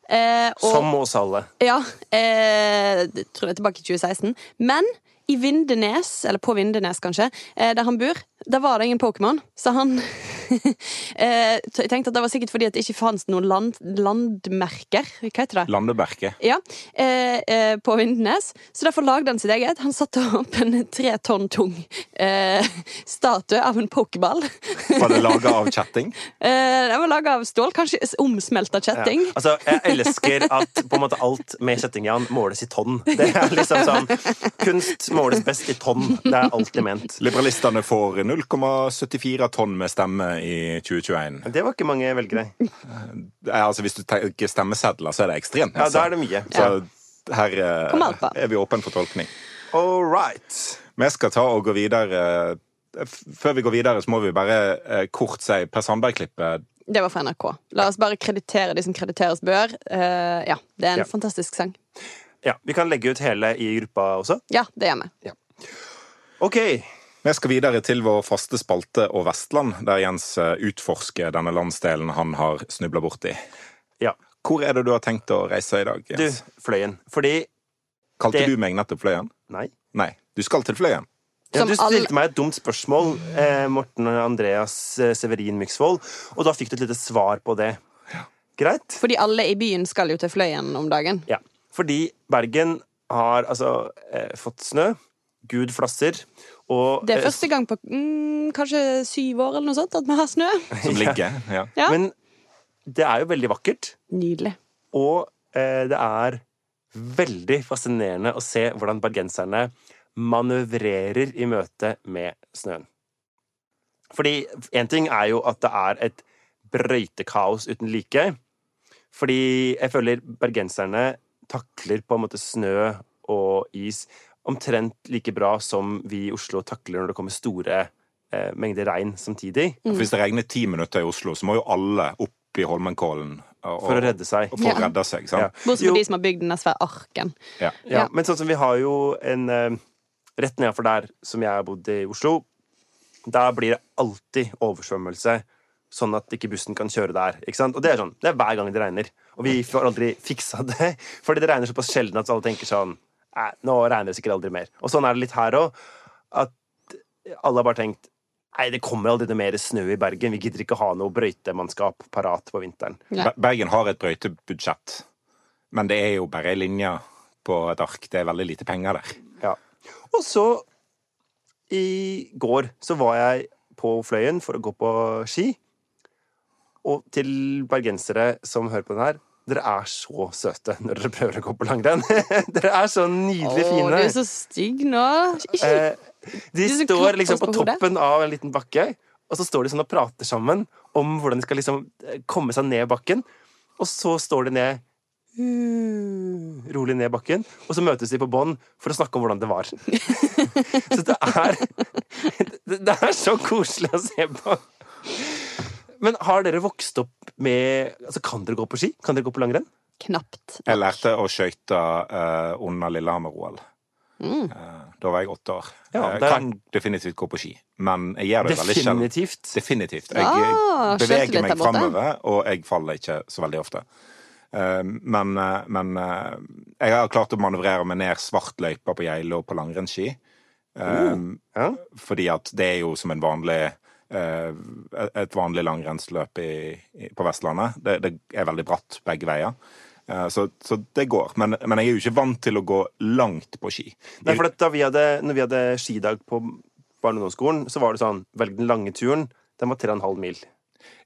Uh, og- Som oss alle. ja, Uh, jeg tror er tilbake i 2016. Men i Vindenes, eller på Vindenes kanskje, eh, der han bor, der var det ingen Pokémon. Så han Eh, jeg tenkte at det var sikkert fordi at det ikke fantes noen land, landmerker. Hva heter det? Landeberket. Ja, eh, eh, på Vindnes. Så derfor lagde han sitt eget. Han satte opp en tre tonn tung eh, statue av en pokerball. Var det laga av kjetting? Eh, den var laga av stål, kanskje omsmelta kjetting. Ja. Altså, jeg elsker at på en måte alt med kjetting-Jan måles i tonn. Det er liksom sånn Kunst måles best i tonn. Det er alltid ment. Liberalistene får 0,74 tonn med stemme i 2021. Det var ikke mange velgere. Eh, Altså, hvis du tenker stemmesedler, så er det ekstremt. Ja, altså. da er det mye. Så her eh, er vi åpne for tolkning. All right. Vi skal ta og gå videre. Før vi går videre, så må vi bare eh, kort si Per Sandberg-klippet. Det var fra NRK. La oss bare kreditere de som krediteres bør. Uh, ja, Det er en Ja. fantastisk sang. Ja, Vi kan legge ut hele i gruppa også. Ja, det gjør vi. OK. Vi skal videre til vår faste spalte og Vestland, der Jens eh, utforsker denne landsdelen han har snubla borti. Ja. Hvor er det du har tenkt å reise i dag? Jens? Du, Fløyen. Fordi Kalte det- du meg nettopp Fløyen? Nei. Nei, du skal til Fløyen. Ja, du stilte meg et dumt spørsmål, eh, Morten Andreas eh, Severin Myksvold, og da fikk du et lite svar på det. Greit? Fordi alle i byen skal jo til Fløyen om dagen. Ja. Fordi Bergen har altså eh, fått snø. Gud flasser. Og Det er eh, første gang på mm, kanskje syv år eller noe sånt at vi har snø. Som ligger. Ja. Ja. Men det er jo veldig vakkert. Nydelig. Og eh, det er veldig fascinerende å se hvordan bergenserne manøvrerer i møte med snøen. Fordi én ting er jo at det er et brøytekaos uten like. Fordi jeg føler bergenserne takler på en måte snø og is omtrent like bra som vi i Oslo takler når det kommer store eh, mengder regn samtidig. For Hvis det regner ti minutter i Oslo, så må jo alle opp i Holmenkollen og, For å redde seg. og for å redde seg. Sant? Bortsett fra de som har bygd den svære arken. Ja. Ja, Ja. Men sånn som vi har jo en eh, Rett nedenfor der som jeg har bodd i Oslo, der blir det alltid oversvømmelse. Sånn at ikke bussen kan kjøre der. ikke sant? Og det er sånn, det er hver gang det regner. Og vi får aldri fiksa det. Fordi det regner såpass sjelden at alle tenker sånn Nei, nå regner det sikkert aldri mer. Og sånn er det litt her òg. At alle har bare tenkt Nei, det kommer aldri mer snø i Bergen. Vi gidder ikke ha noe brøytemannskap parat på vinteren. Ja. Bergen har et brøytebudsjett, men det er jo bare ei linje på et ark. Det er veldig lite penger der. Ja. Og så i går så var jeg på Fløyen for å gå på ski. Og til bergensere som hører på den her dere er så søte når dere prøver å gå på langrenn. dere er så nydelig Å, fine. du er så stygg nå. Eh, de står liksom på på toppen av en liten bakke, og så står de sånn og prater sammen om hvordan de skal liksom eh, komme seg ned bakken. Og så står de ned uh, rolig ned bakken, og så møtes de på bånn for å snakke om hvordan det var. så det er det, det er så koselig å se på. Men har dere vokst opp med altså Kan dere gå på ski? Kan dere gå på langrenn? knapt. Jeg lærte å skøyte uh, under Lillehammer-OL. Mm. Uh, da var jeg åtte år. Ja, Jeg det er- kan definitivt gå på ski, men jeg gjør det veldig sjelden. Definitivt. Definitivt. Jeg Ah, beveger meg der framover, og jeg faller ikke så veldig ofte. Uh, Men, eh, men eh, jeg har klart å manøvrere meg ned svartløypa på Geilo på langrennsski. Eh, Ja. Fordi at det er jo som en vanlig eh, et vanlig langrennsløp på Vestlandet. Det, det er veldig bratt begge veier. Eh, Så, så det går. Men, men jeg er jo ikke vant til å gå langt på ski. Nei, for da vi hadde, når vi hadde skidag på barne- og ungdomsskolen, så var det sånn Velg den lange turen. Den var 3,5 mil.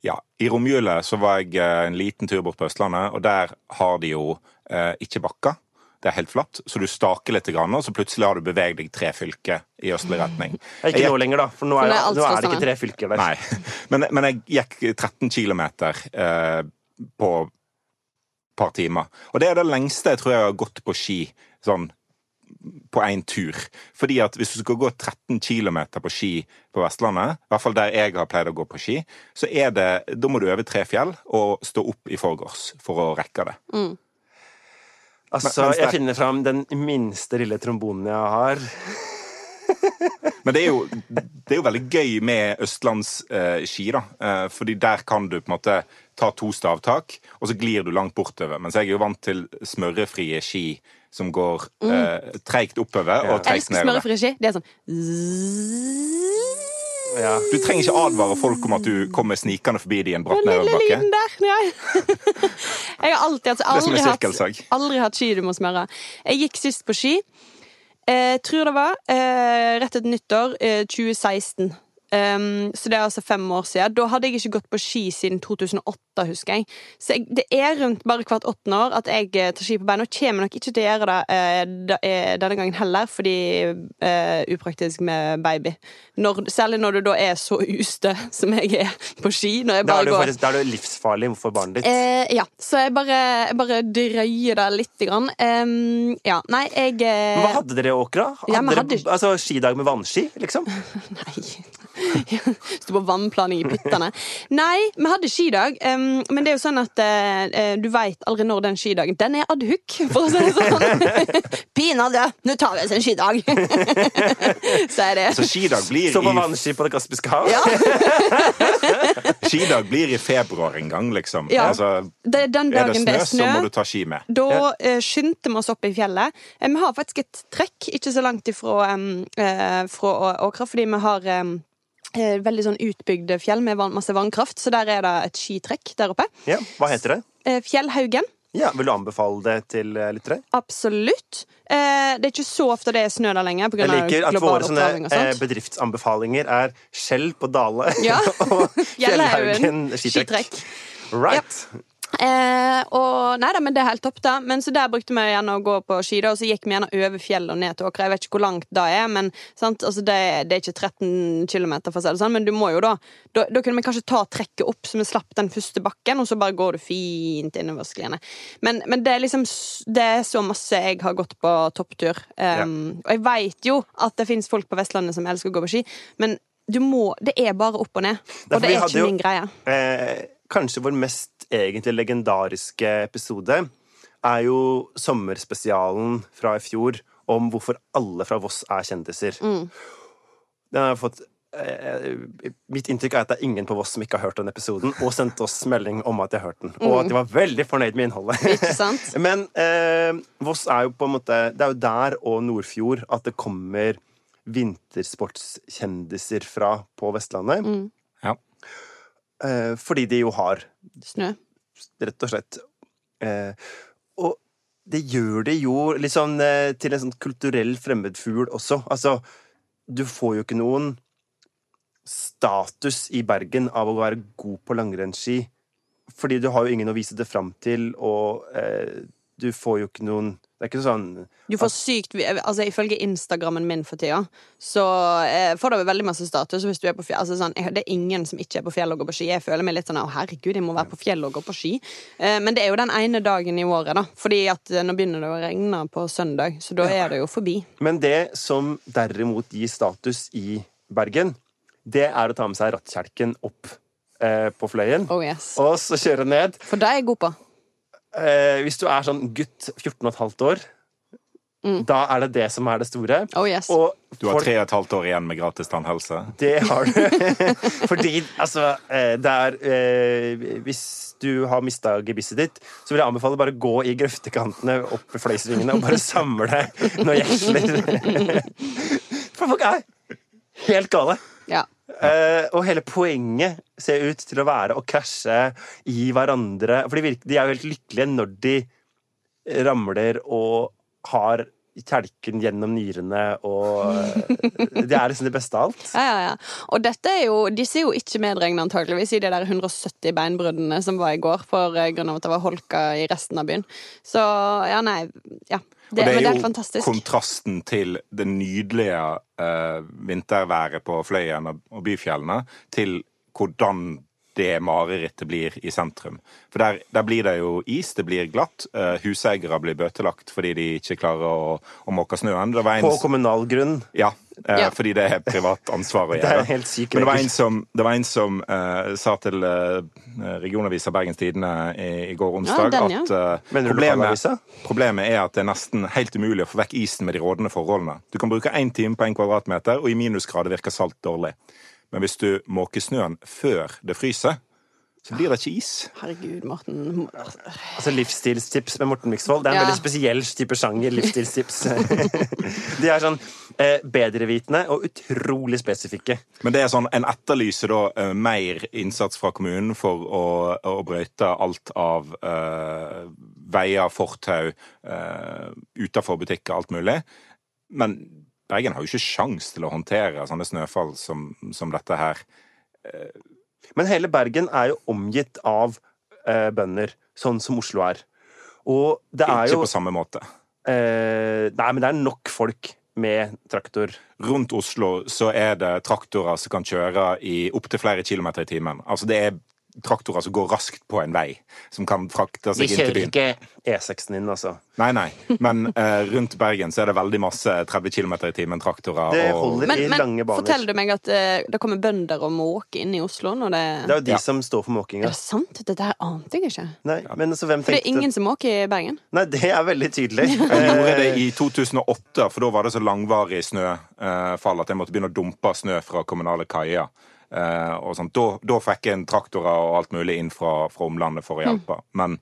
Ja, I romjula så var jeg eh, en liten tur bort på Østlandet, og der har de jo eh, ikke bakker. Det er helt flatt, så du staker litt, grann, og så plutselig har du beveget deg tre fylker i østlig retning. Ikke Jeg nå lenger, da, for nå er, For nå er nå er det ikke tre fylker der. Nei, men, men jeg gikk 13 kilometer eh, på et par timer. Og det er det lengste jeg tror jeg har gått på ski sånn på én tur. Fordi at hvis du skal gå 13 km på ski på Vestlandet, i hvert fall der jeg har pleid å gå på ski, så er det Da må du over tre fjell og stå opp i forgårs for å rekke det. Altså, Men- jeg finner fram den minste lille trombonen jeg har. Men det er jo, det er jo veldig gøy med østlandsski, da. Eh, fordi der kan du på en måte ta to stavtak, og så glir du langt bortover. Mens jeg er jo vant til smørrefrie ski som går eh, treigt oppover og Jeg treigt elsker smørefrie ski. Det er sånn Ja. Du trenger ikke advare folk om at du kommer snikende forbi de i en bratt nedoverbakke. Jeg har alltid er aldri hatt, aldri hatt ski du må smøre. Jeg gikk sist på ski. Eh, tror det var eh, rett etter nyttår eh, 2016. Um, så det er altså fem år siden. Da hadde jeg ikke gått på ski siden 2008, husker jeg. Så jeg, det er rundt bare hvert åttende år at jeg eh, tar ski på beina. Og kommer nok ikke til å gjøre det eh, eh, denne gangen heller, fordi eh, upraktisk med baby. Når, særlig når du da er så ustø som jeg er på ski. Når jeg Da er, du går faktisk, da er du livsfarlig for barnet ditt. Eh, ja, så jeg bare, jeg bare drøyer det lite grann. Um, ja, nei, jeg eh, Men hva hadde dere Åkra? Hadde Ja, hadde... dere, altså, skidag med vannski, liksom? Nei. Sto på vannplaning i pyttene. Nei, vi hadde skidag, um, men det er jo sånn at eh, eh, du veit aldri når den skidagen Den er adhoc, for å si det sånn. Pinadø, nå tar vi oss en skidag! Så er det. Så skidag blir, Stå på i, vannski på Det kaspiske hav? Ja, skidag blir i februar en gang, liksom. Ja. Altså, det er den er det snø, det er så må du ta ski med. Da uh, skyndte vi oss opp i fjellet. Vi har faktisk et trekk ikke så langt ifra um, uh, fra Åkra, fordi vi har eh, veldig sånn utbygde fjell med masse vannkraft, så der er det et skitrekk der oppe. Ja, Hva heter det? Eh, Fjellhaugen. Ja, Vil du anbefale det til eh, lyttere? Absolutt. Eh, det er ikke så ofte det er snø der lenger. På Jeg av liker at våre sånne eh, bedriftsanbefalinger er Skjell på Dale Ja. og Fjellhaugen Fjellhaugen skitrekk. Right. Eh, og nei da, men det er helt topp, da. Men så der brukte vi gjerne å gå på ski, da, og så gikk vi gjerne over fjellet og ned til Åkra. Jeg vet ikke hvor langt det er, men sant? Altså, det, det er ikke 13 km, for å si det sånn, men du må jo da Da, da kunne vi kanskje ta trekket opp, så vi slapp den første bakken, og så bare går du fint innover skliene. Men, men det er liksom Det er så masse jeg har gått på topptur. Um, Og jeg veit jo at det fins folk på Vestlandet som elsker å gå på ski, men du må, det er bare opp og ned. Derfor Og det er ikke jo- min greie. Eh, kanskje vår mest egentlig legendariske episode er jo sommerspesialen fra i fjor om hvorfor alle fra Voss er kjendiser. Mm. Den har fått eh, Mitt inntrykk er at det er ingen på Voss som ikke har hørt den episoden, og sendt oss melding om at de har hørt den, og at de var veldig fornøyd med innholdet. Mm. Ikke sant? Men eh, Voss er jo på en måte Det er jo der og Nordfjord at det kommer vintersportskjendiser fra på Vestlandet. Mm. Eh, fordi de jo har, Snø. rett og slett eh, Og det gjør det jo eh, til en sånn kulturell fremmedfugl også. Altså, du får jo ikke noen status i Bergen av å være god på langrennsski. Fordi du har jo ingen å vise det fram til, og eh, du får jo ikke noen Det er ikke sånn Du får sykt Altså Ifølge Instagrammen min for tida, så eh, får du veldig masse status hvis du er på fjell. Altså, sånn, det er ingen som ikke er på fjell og går på ski. Jeg føler meg litt sånn Å, herregud, jeg må være på fjell og gå på ski. Eh, men det er jo den ene dagen i året, da. Fordi at eh, nå begynner det å regne på søndag, så da er det jo forbi. Men det som derimot gir status i Bergen, det er å ta med seg rattkjelken opp eh, på Fløyen. Oh yes. Og så kjøre ned. For det er jeg god på. Eh, hvis du er sånn gutt 14 15 år, da er det det som er det store. Oh yes. Og Du har tre og et halvt år igjen med gratis tannhelse. Det har du. Fordi, altså eh, Det er eh, Hvis du har mista gebisset ditt, så vil jeg anbefale bare gå i grøftekantene opp i fløysvingene og bare samle noen jeksler. For folk er helt gale. Ja. Eh, og hele poenget ser ut til å være å krasje i hverandre. For de, virker, de er jo helt lykkelige når de ramler og har kjelken gjennom nyrene og eh, Det er liksom det beste av alt. Ja, ja, ja. Og dette er jo, disse er jo ikke medregna antakeligvis i de der 170 beinbruddene som var i går, for eh, grunn av at det var holka i resten av byen. Så ja, nei. Ja. Det, Og det er det er jo fantastisk. kontrasten til det nydelige uh, vinterværet på Fløyen og, og byfjellene, til hvordan det marerittet blir i sentrum. For der, der blir det jo is, det blir glatt. Uh, huseiere blir bøtelagt fordi de ikke klarer å, å måke snøen. Det var en, På kommunal grunn. ja, eh, Ja. fordi det er privat ansvar å Det gjøre. er helt syk Men det var en som, det var en som uh, sa til uh, regionavisa Bergens Tidende i, i går onsdag den, ja. at eh, problemet, problemet er at det er nesten helt umulig å få vekk isen med de rådende forholdene. Du kan bruke én time på en kvadratmeter, og i minusgrader virker salt dårlig. Men hvis du måker snøen før det fryser, så blir det ikke is. Herregud, Morten. Altså Livsstilstips med Morten Myksvold. Det er en Ja. veldig spesiell type sjanger. livsstilstips. De er sånn eh, bedrevitende og utrolig spesifikke. Men det er sånn, en etterlyser da eh, mer innsats fra kommunen for å, å brøyte alt av eh, veier, fortau, eh, utafor butikker, alt mulig. Men Bergen har jo ikke sjans til å håndtere sånne snøfall som, som dette her. Men hele Bergen er jo omgitt av eh, bønder, sånn som Oslo er. Og det er Ikke jo på samme måte. eh, Nei, men det er nok folk med traktor. Rundt Oslo så er det traktorer som kan kjøre i opptil flere kilometer i timen. Altså det er traktorer som går raskt på en vei, som kan frakte seg inn til byen. ikke E6-en inn, altså. Nei, nei. Men eh, rundt Bergen så er det veldig masse 30 km i timen traktorer. Det og holder Men, i lange men baner. forteller du meg at eh, det kommer bønder og måker inn i Oslo når det Det er jo de Ja. som står for måkinga. Er det sant? Dette her ante jeg ikke. Nei, men altså, hvem For det er ingen som måker i Bergen. Nei, det er veldig tydelig. Jeg gjorde det Eh, i 2008, for da var det så langvarig snøfall at jeg måtte begynne å dumpe snø fra kommunale kaier. Eh, og sånt. Da, da fikk en traktorer og alt mulig inn fra, fra omlandet for å hjelpe. Men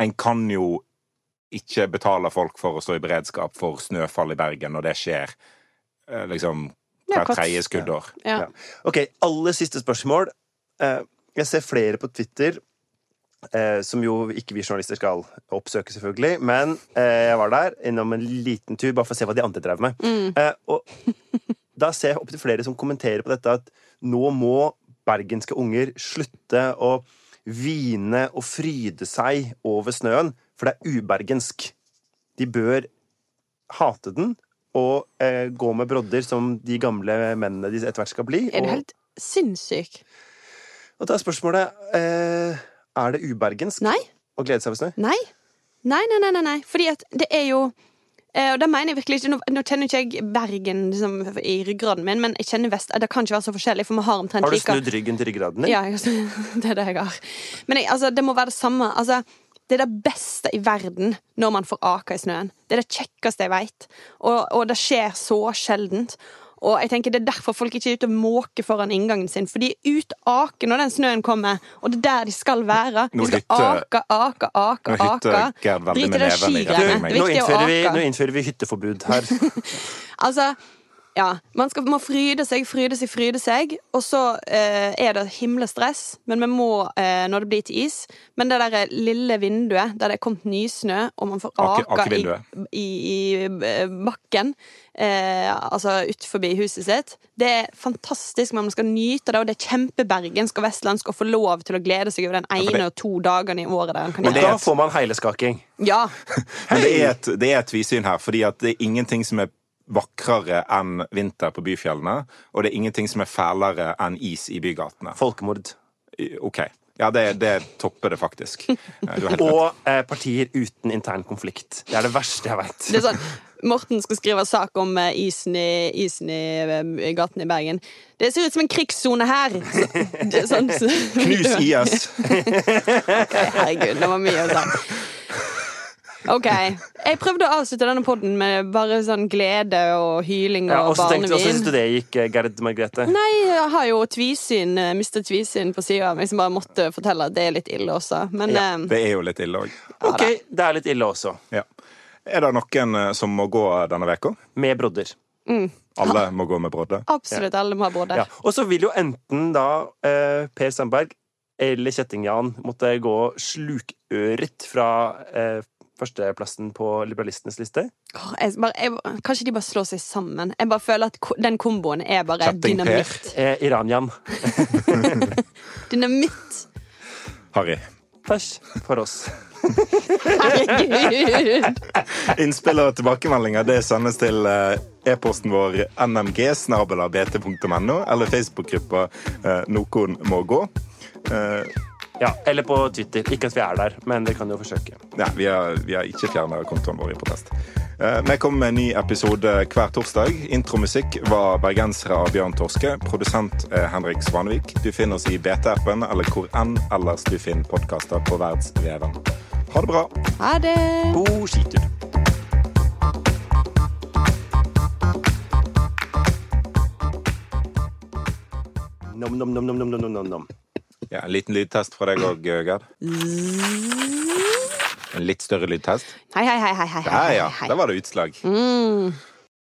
en kan jo ikke betale folk for å stå i beredskap for snøfall i Bergen når det skjer eh, liksom hver hvert kort. tredje skuddår. Ja. Ja. OK, aller siste spørsmål. Eh, Jeg ser flere på Twitter eh, som jo ikke vi journalister skal oppsøke, selvfølgelig. Men eh, jeg var der innom en liten tur bare for å se hva de andre drev med. Eh, Og da ser jeg opptil flere som kommenterer på dette at nå må bergenske unger slutte å hvine og fryde seg over snøen, for det er ubergensk. De bør hate den og eh, gå med brodder som de gamle mennene de etter hvert skal bli. Er du helt sinnssyk? og da er spørsmålet eh, Er det ubergensk Nei. å glede seg over snø? Nei. Nei, nei, nei, nei. Fordi at det er jo og det mener jeg virkelig ikke Nå, nå kjenner ikke jeg Bergen liksom, i ryggraden min, men jeg kjenner vest Det kan ikke være så forskjellig, for vi har omtrent Har du snudd ryggen til ryggraden din? Ja, det er det jeg har. Men jeg, altså, det må være det samme. Altså, det er det beste i verden når man får aka i snøen. Det er det kjekkeste jeg veit. Og, og det skjer så sjeldent. Og jeg tenker Det er derfor folk ikke er ute og måker foran inngangen sin. For de er ute ake når den snøen kommer, og det er der de skal være. De skal ake, ake, ake, ake. Drit i det skigreiene. Det er viktig å ake. nå innfører vi hytteforbud her. Altså, ja. Man skal, må fryde seg, fryde seg, fryde seg. Og så eh, er det himlestress, men vi må eh, når det blir til is. Men det der lille vinduet der det er kommet nysnø, og man får aka i, i, i eh, bakken, eh, altså ut forbi huset sitt, det er fantastisk. Men man skal nyte det, og det er kjempebergensk og vestlandsk å få lov til å glede seg over den ene ja, og to dagene i året der man kan det da får man heileskaking. Ja. Men det er, et, det er et tvisyn her, fordi at det er ingenting som er vakrere enn vinter på byfjellene, og det er ingenting som er fælere enn is i bygatene. Folkemord. OK. Ja, det, det topper det faktisk. Og eh, partier uten intern konflikt. Det er det verste jeg veit. Sånn, Morten skal skrive sak om eh, isen, i, isen i, eh, i gaten i Bergen. Det ser ut som en krigssone her! Så, det sånn, så, Knus IS! Herregud, det var mye å si. OK. Jeg prøvde å avslutte denne podden med bare sånn glede og hyling Ja, og og så tenkte hvordan syns du det gikk, eh, Gerd Margrethe? Nei, jeg har jo tvisyn, eh, mistet tvisyn på sida av meg, som bare måtte fortelle at det er litt ille også. Men Ja, eh, Det er jo litt ille òg. OK, det er litt ille også. Ja. Er det noen som må gå denne veka? Med brodder. Alle må gå med brodde? absolutt alle må ha brodder. Ja. Og så vil jo enten da eh, Per Sandberg eller Kjetting-Jan måtte gå slukøret fra eh, førsteplassen på liberalistenes liste. Oh, Jeg bare, jeg, kanskje de bare slår seg sammen. Jeg bare føler at ko- den komboen er bare Chatting dynamitt. Eh, Iran-Jan. Dynamitt! Harry. Takk for oss. Herregud! Innspill og tilbakemeldinger det sendes til eh, e-posten vår nmg-bt.no, eller Facebook-gruppa eh, Noen må gå. Ja, eller på Twitter. Ikke at vi er der, men dere kan jo forsøke. Nei, vi har, vi har ikke fjerna kontoen vår i protest. Eh, Vi kommer med en ny episode hver torsdag. Intromusikk var bergensere av Bjørn Torske. Produsent er Henrik Svanvik. Du finner oss i BT-appen eller hvor enn ellers du finner podkaster på verdensveven. Ha det bra. Ha det! God skitur. Nom, nom, nom, nom, nom, nom, nom, nom. Ja, en liten lydtest fra deg òg, Gerd. En litt større lydtest. Hei, hei, hei, hei, hei, Der, ja. hei. Der var det utslag. Mm.